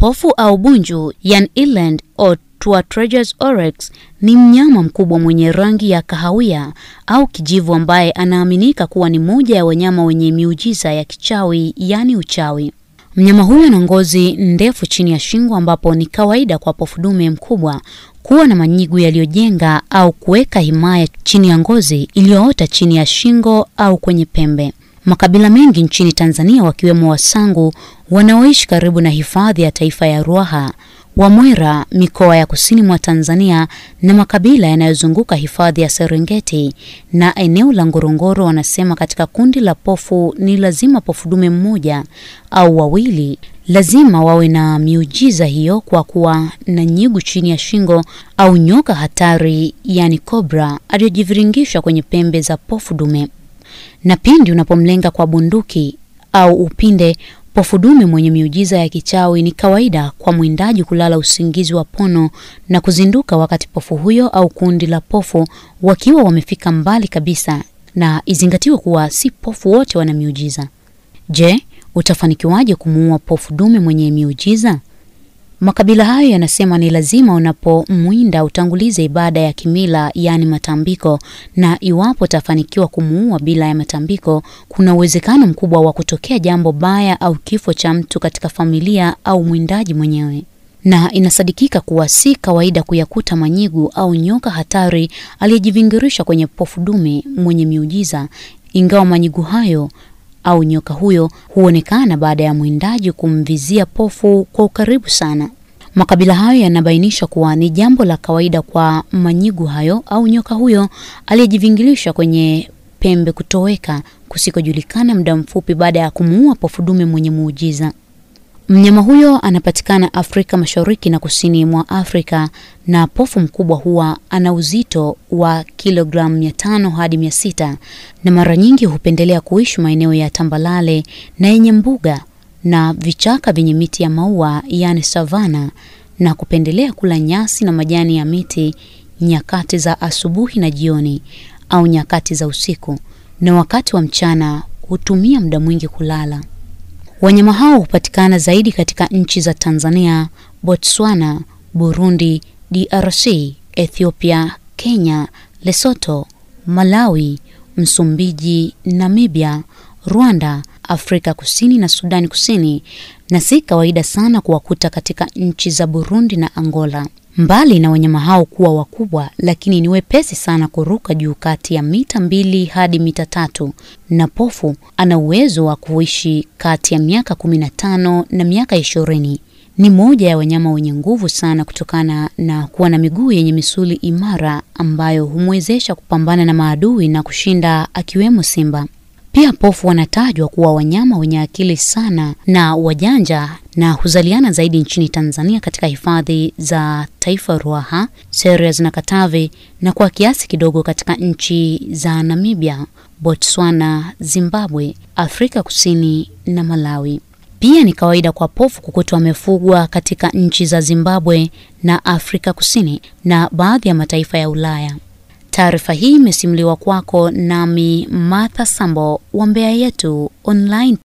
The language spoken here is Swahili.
Pofu au bunju, yan eland Treasures oryx, ni mnyama mkubwa mwenye rangi ya kahawia au kijivu ambaye anaaminika kuwa ni moja ya wanyama wenye miujiza ya kichawi, yani uchawi. Mnyama huyo ana ngozi ndefu chini ya shingo, ambapo ni kawaida kwa pofu dume mkubwa kuwa na manyigu yaliyojenga au kuweka himaya chini ya ngozi iliyoota chini ya shingo au kwenye pembe. Makabila mengi nchini Tanzania wakiwemo Wasangu wanaoishi karibu na hifadhi ya taifa ya Ruaha, Wamwera mikoa ya kusini mwa Tanzania na makabila yanayozunguka hifadhi ya Serengeti na eneo la Ngorongoro wanasema katika kundi la pofu ni lazima pofu dume mmoja au wawili lazima wawe na miujiza hiyo kwa kuwa na nyigu chini ya shingo au nyoka hatari yani kobra aliyojiviringisha kwenye pembe za pofu dume. Na pindi unapomlenga kwa bunduki au upinde pofu dume mwenye miujiza ya kichawi, ni kawaida kwa mwindaji kulala usingizi wa pono na kuzinduka wakati pofu huyo au kundi la pofu wakiwa wamefika mbali kabisa, na izingatiwe kuwa si pofu wote wana miujiza. Je, utafanikiwaje kumuua pofu dume mwenye miujiza? Makabila hayo yanasema ni lazima unapomwinda utangulize ibada ya kimila yaani matambiko, na iwapo utafanikiwa kumuua bila ya matambiko, kuna uwezekano mkubwa wa kutokea jambo baya au kifo cha mtu katika familia au mwindaji mwenyewe. Na inasadikika kuwa si kawaida kuyakuta manyigu au nyoka hatari aliyejivingirisha kwenye pofu dume mwenye miujiza, ingawa manyigu hayo au nyoka huyo huonekana baada ya mwindaji kumvizia pofu kwa ukaribu sana. Makabila hayo yanabainisha kuwa ni jambo la kawaida kwa manyigu hayo au nyoka huyo aliyejivingilisha kwenye pembe kutoweka kusikojulikana muda mfupi baada ya kumuua pofu dume mwenye muujiza. Mnyama huyo anapatikana Afrika Mashariki na kusini mwa Afrika, na pofu mkubwa huwa ana uzito wa kilogramu mia tano hadi mia sita na mara nyingi hupendelea kuishi maeneo ya tambalale na yenye mbuga na vichaka vyenye miti ya maua yaani savana, na kupendelea kula nyasi na majani ya miti nyakati za asubuhi na jioni au nyakati za usiku, na wakati wa mchana hutumia muda mwingi kulala. Wanyama hao hupatikana zaidi katika nchi za Tanzania, Botswana, Burundi, DRC, Ethiopia, Kenya, Lesotho, Malawi, Msumbiji, Namibia, Rwanda, Afrika Kusini na Sudani Kusini, na si kawaida sana kuwakuta katika nchi za Burundi na Angola. Mbali na wanyama hao kuwa wakubwa, lakini ni wepesi sana kuruka juu kati ya mita mbili hadi mita tatu, na pofu ana uwezo wa kuishi kati ya miaka kumi na tano na miaka ishirini. Ni moja ya wanyama wenye nguvu sana kutokana na kuwa na miguu yenye misuli imara ambayo humwezesha kupambana na maadui na kushinda akiwemo simba. Pia pofu wanatajwa kuwa wanyama wenye akili sana na wajanja na huzaliana zaidi nchini Tanzania katika hifadhi za taifa Ruaha, Serious na Katavi na kwa kiasi kidogo katika nchi za Namibia, Botswana, Zimbabwe, Afrika Kusini na Malawi. Pia ni kawaida kwa pofu kukutwa wamefugwa katika nchi za Zimbabwe na Afrika Kusini na baadhi ya mataifa ya Ulaya. Taarifa hii imesimuliwa kwako nami Martha Sambo wa Mbeya Yetu Online.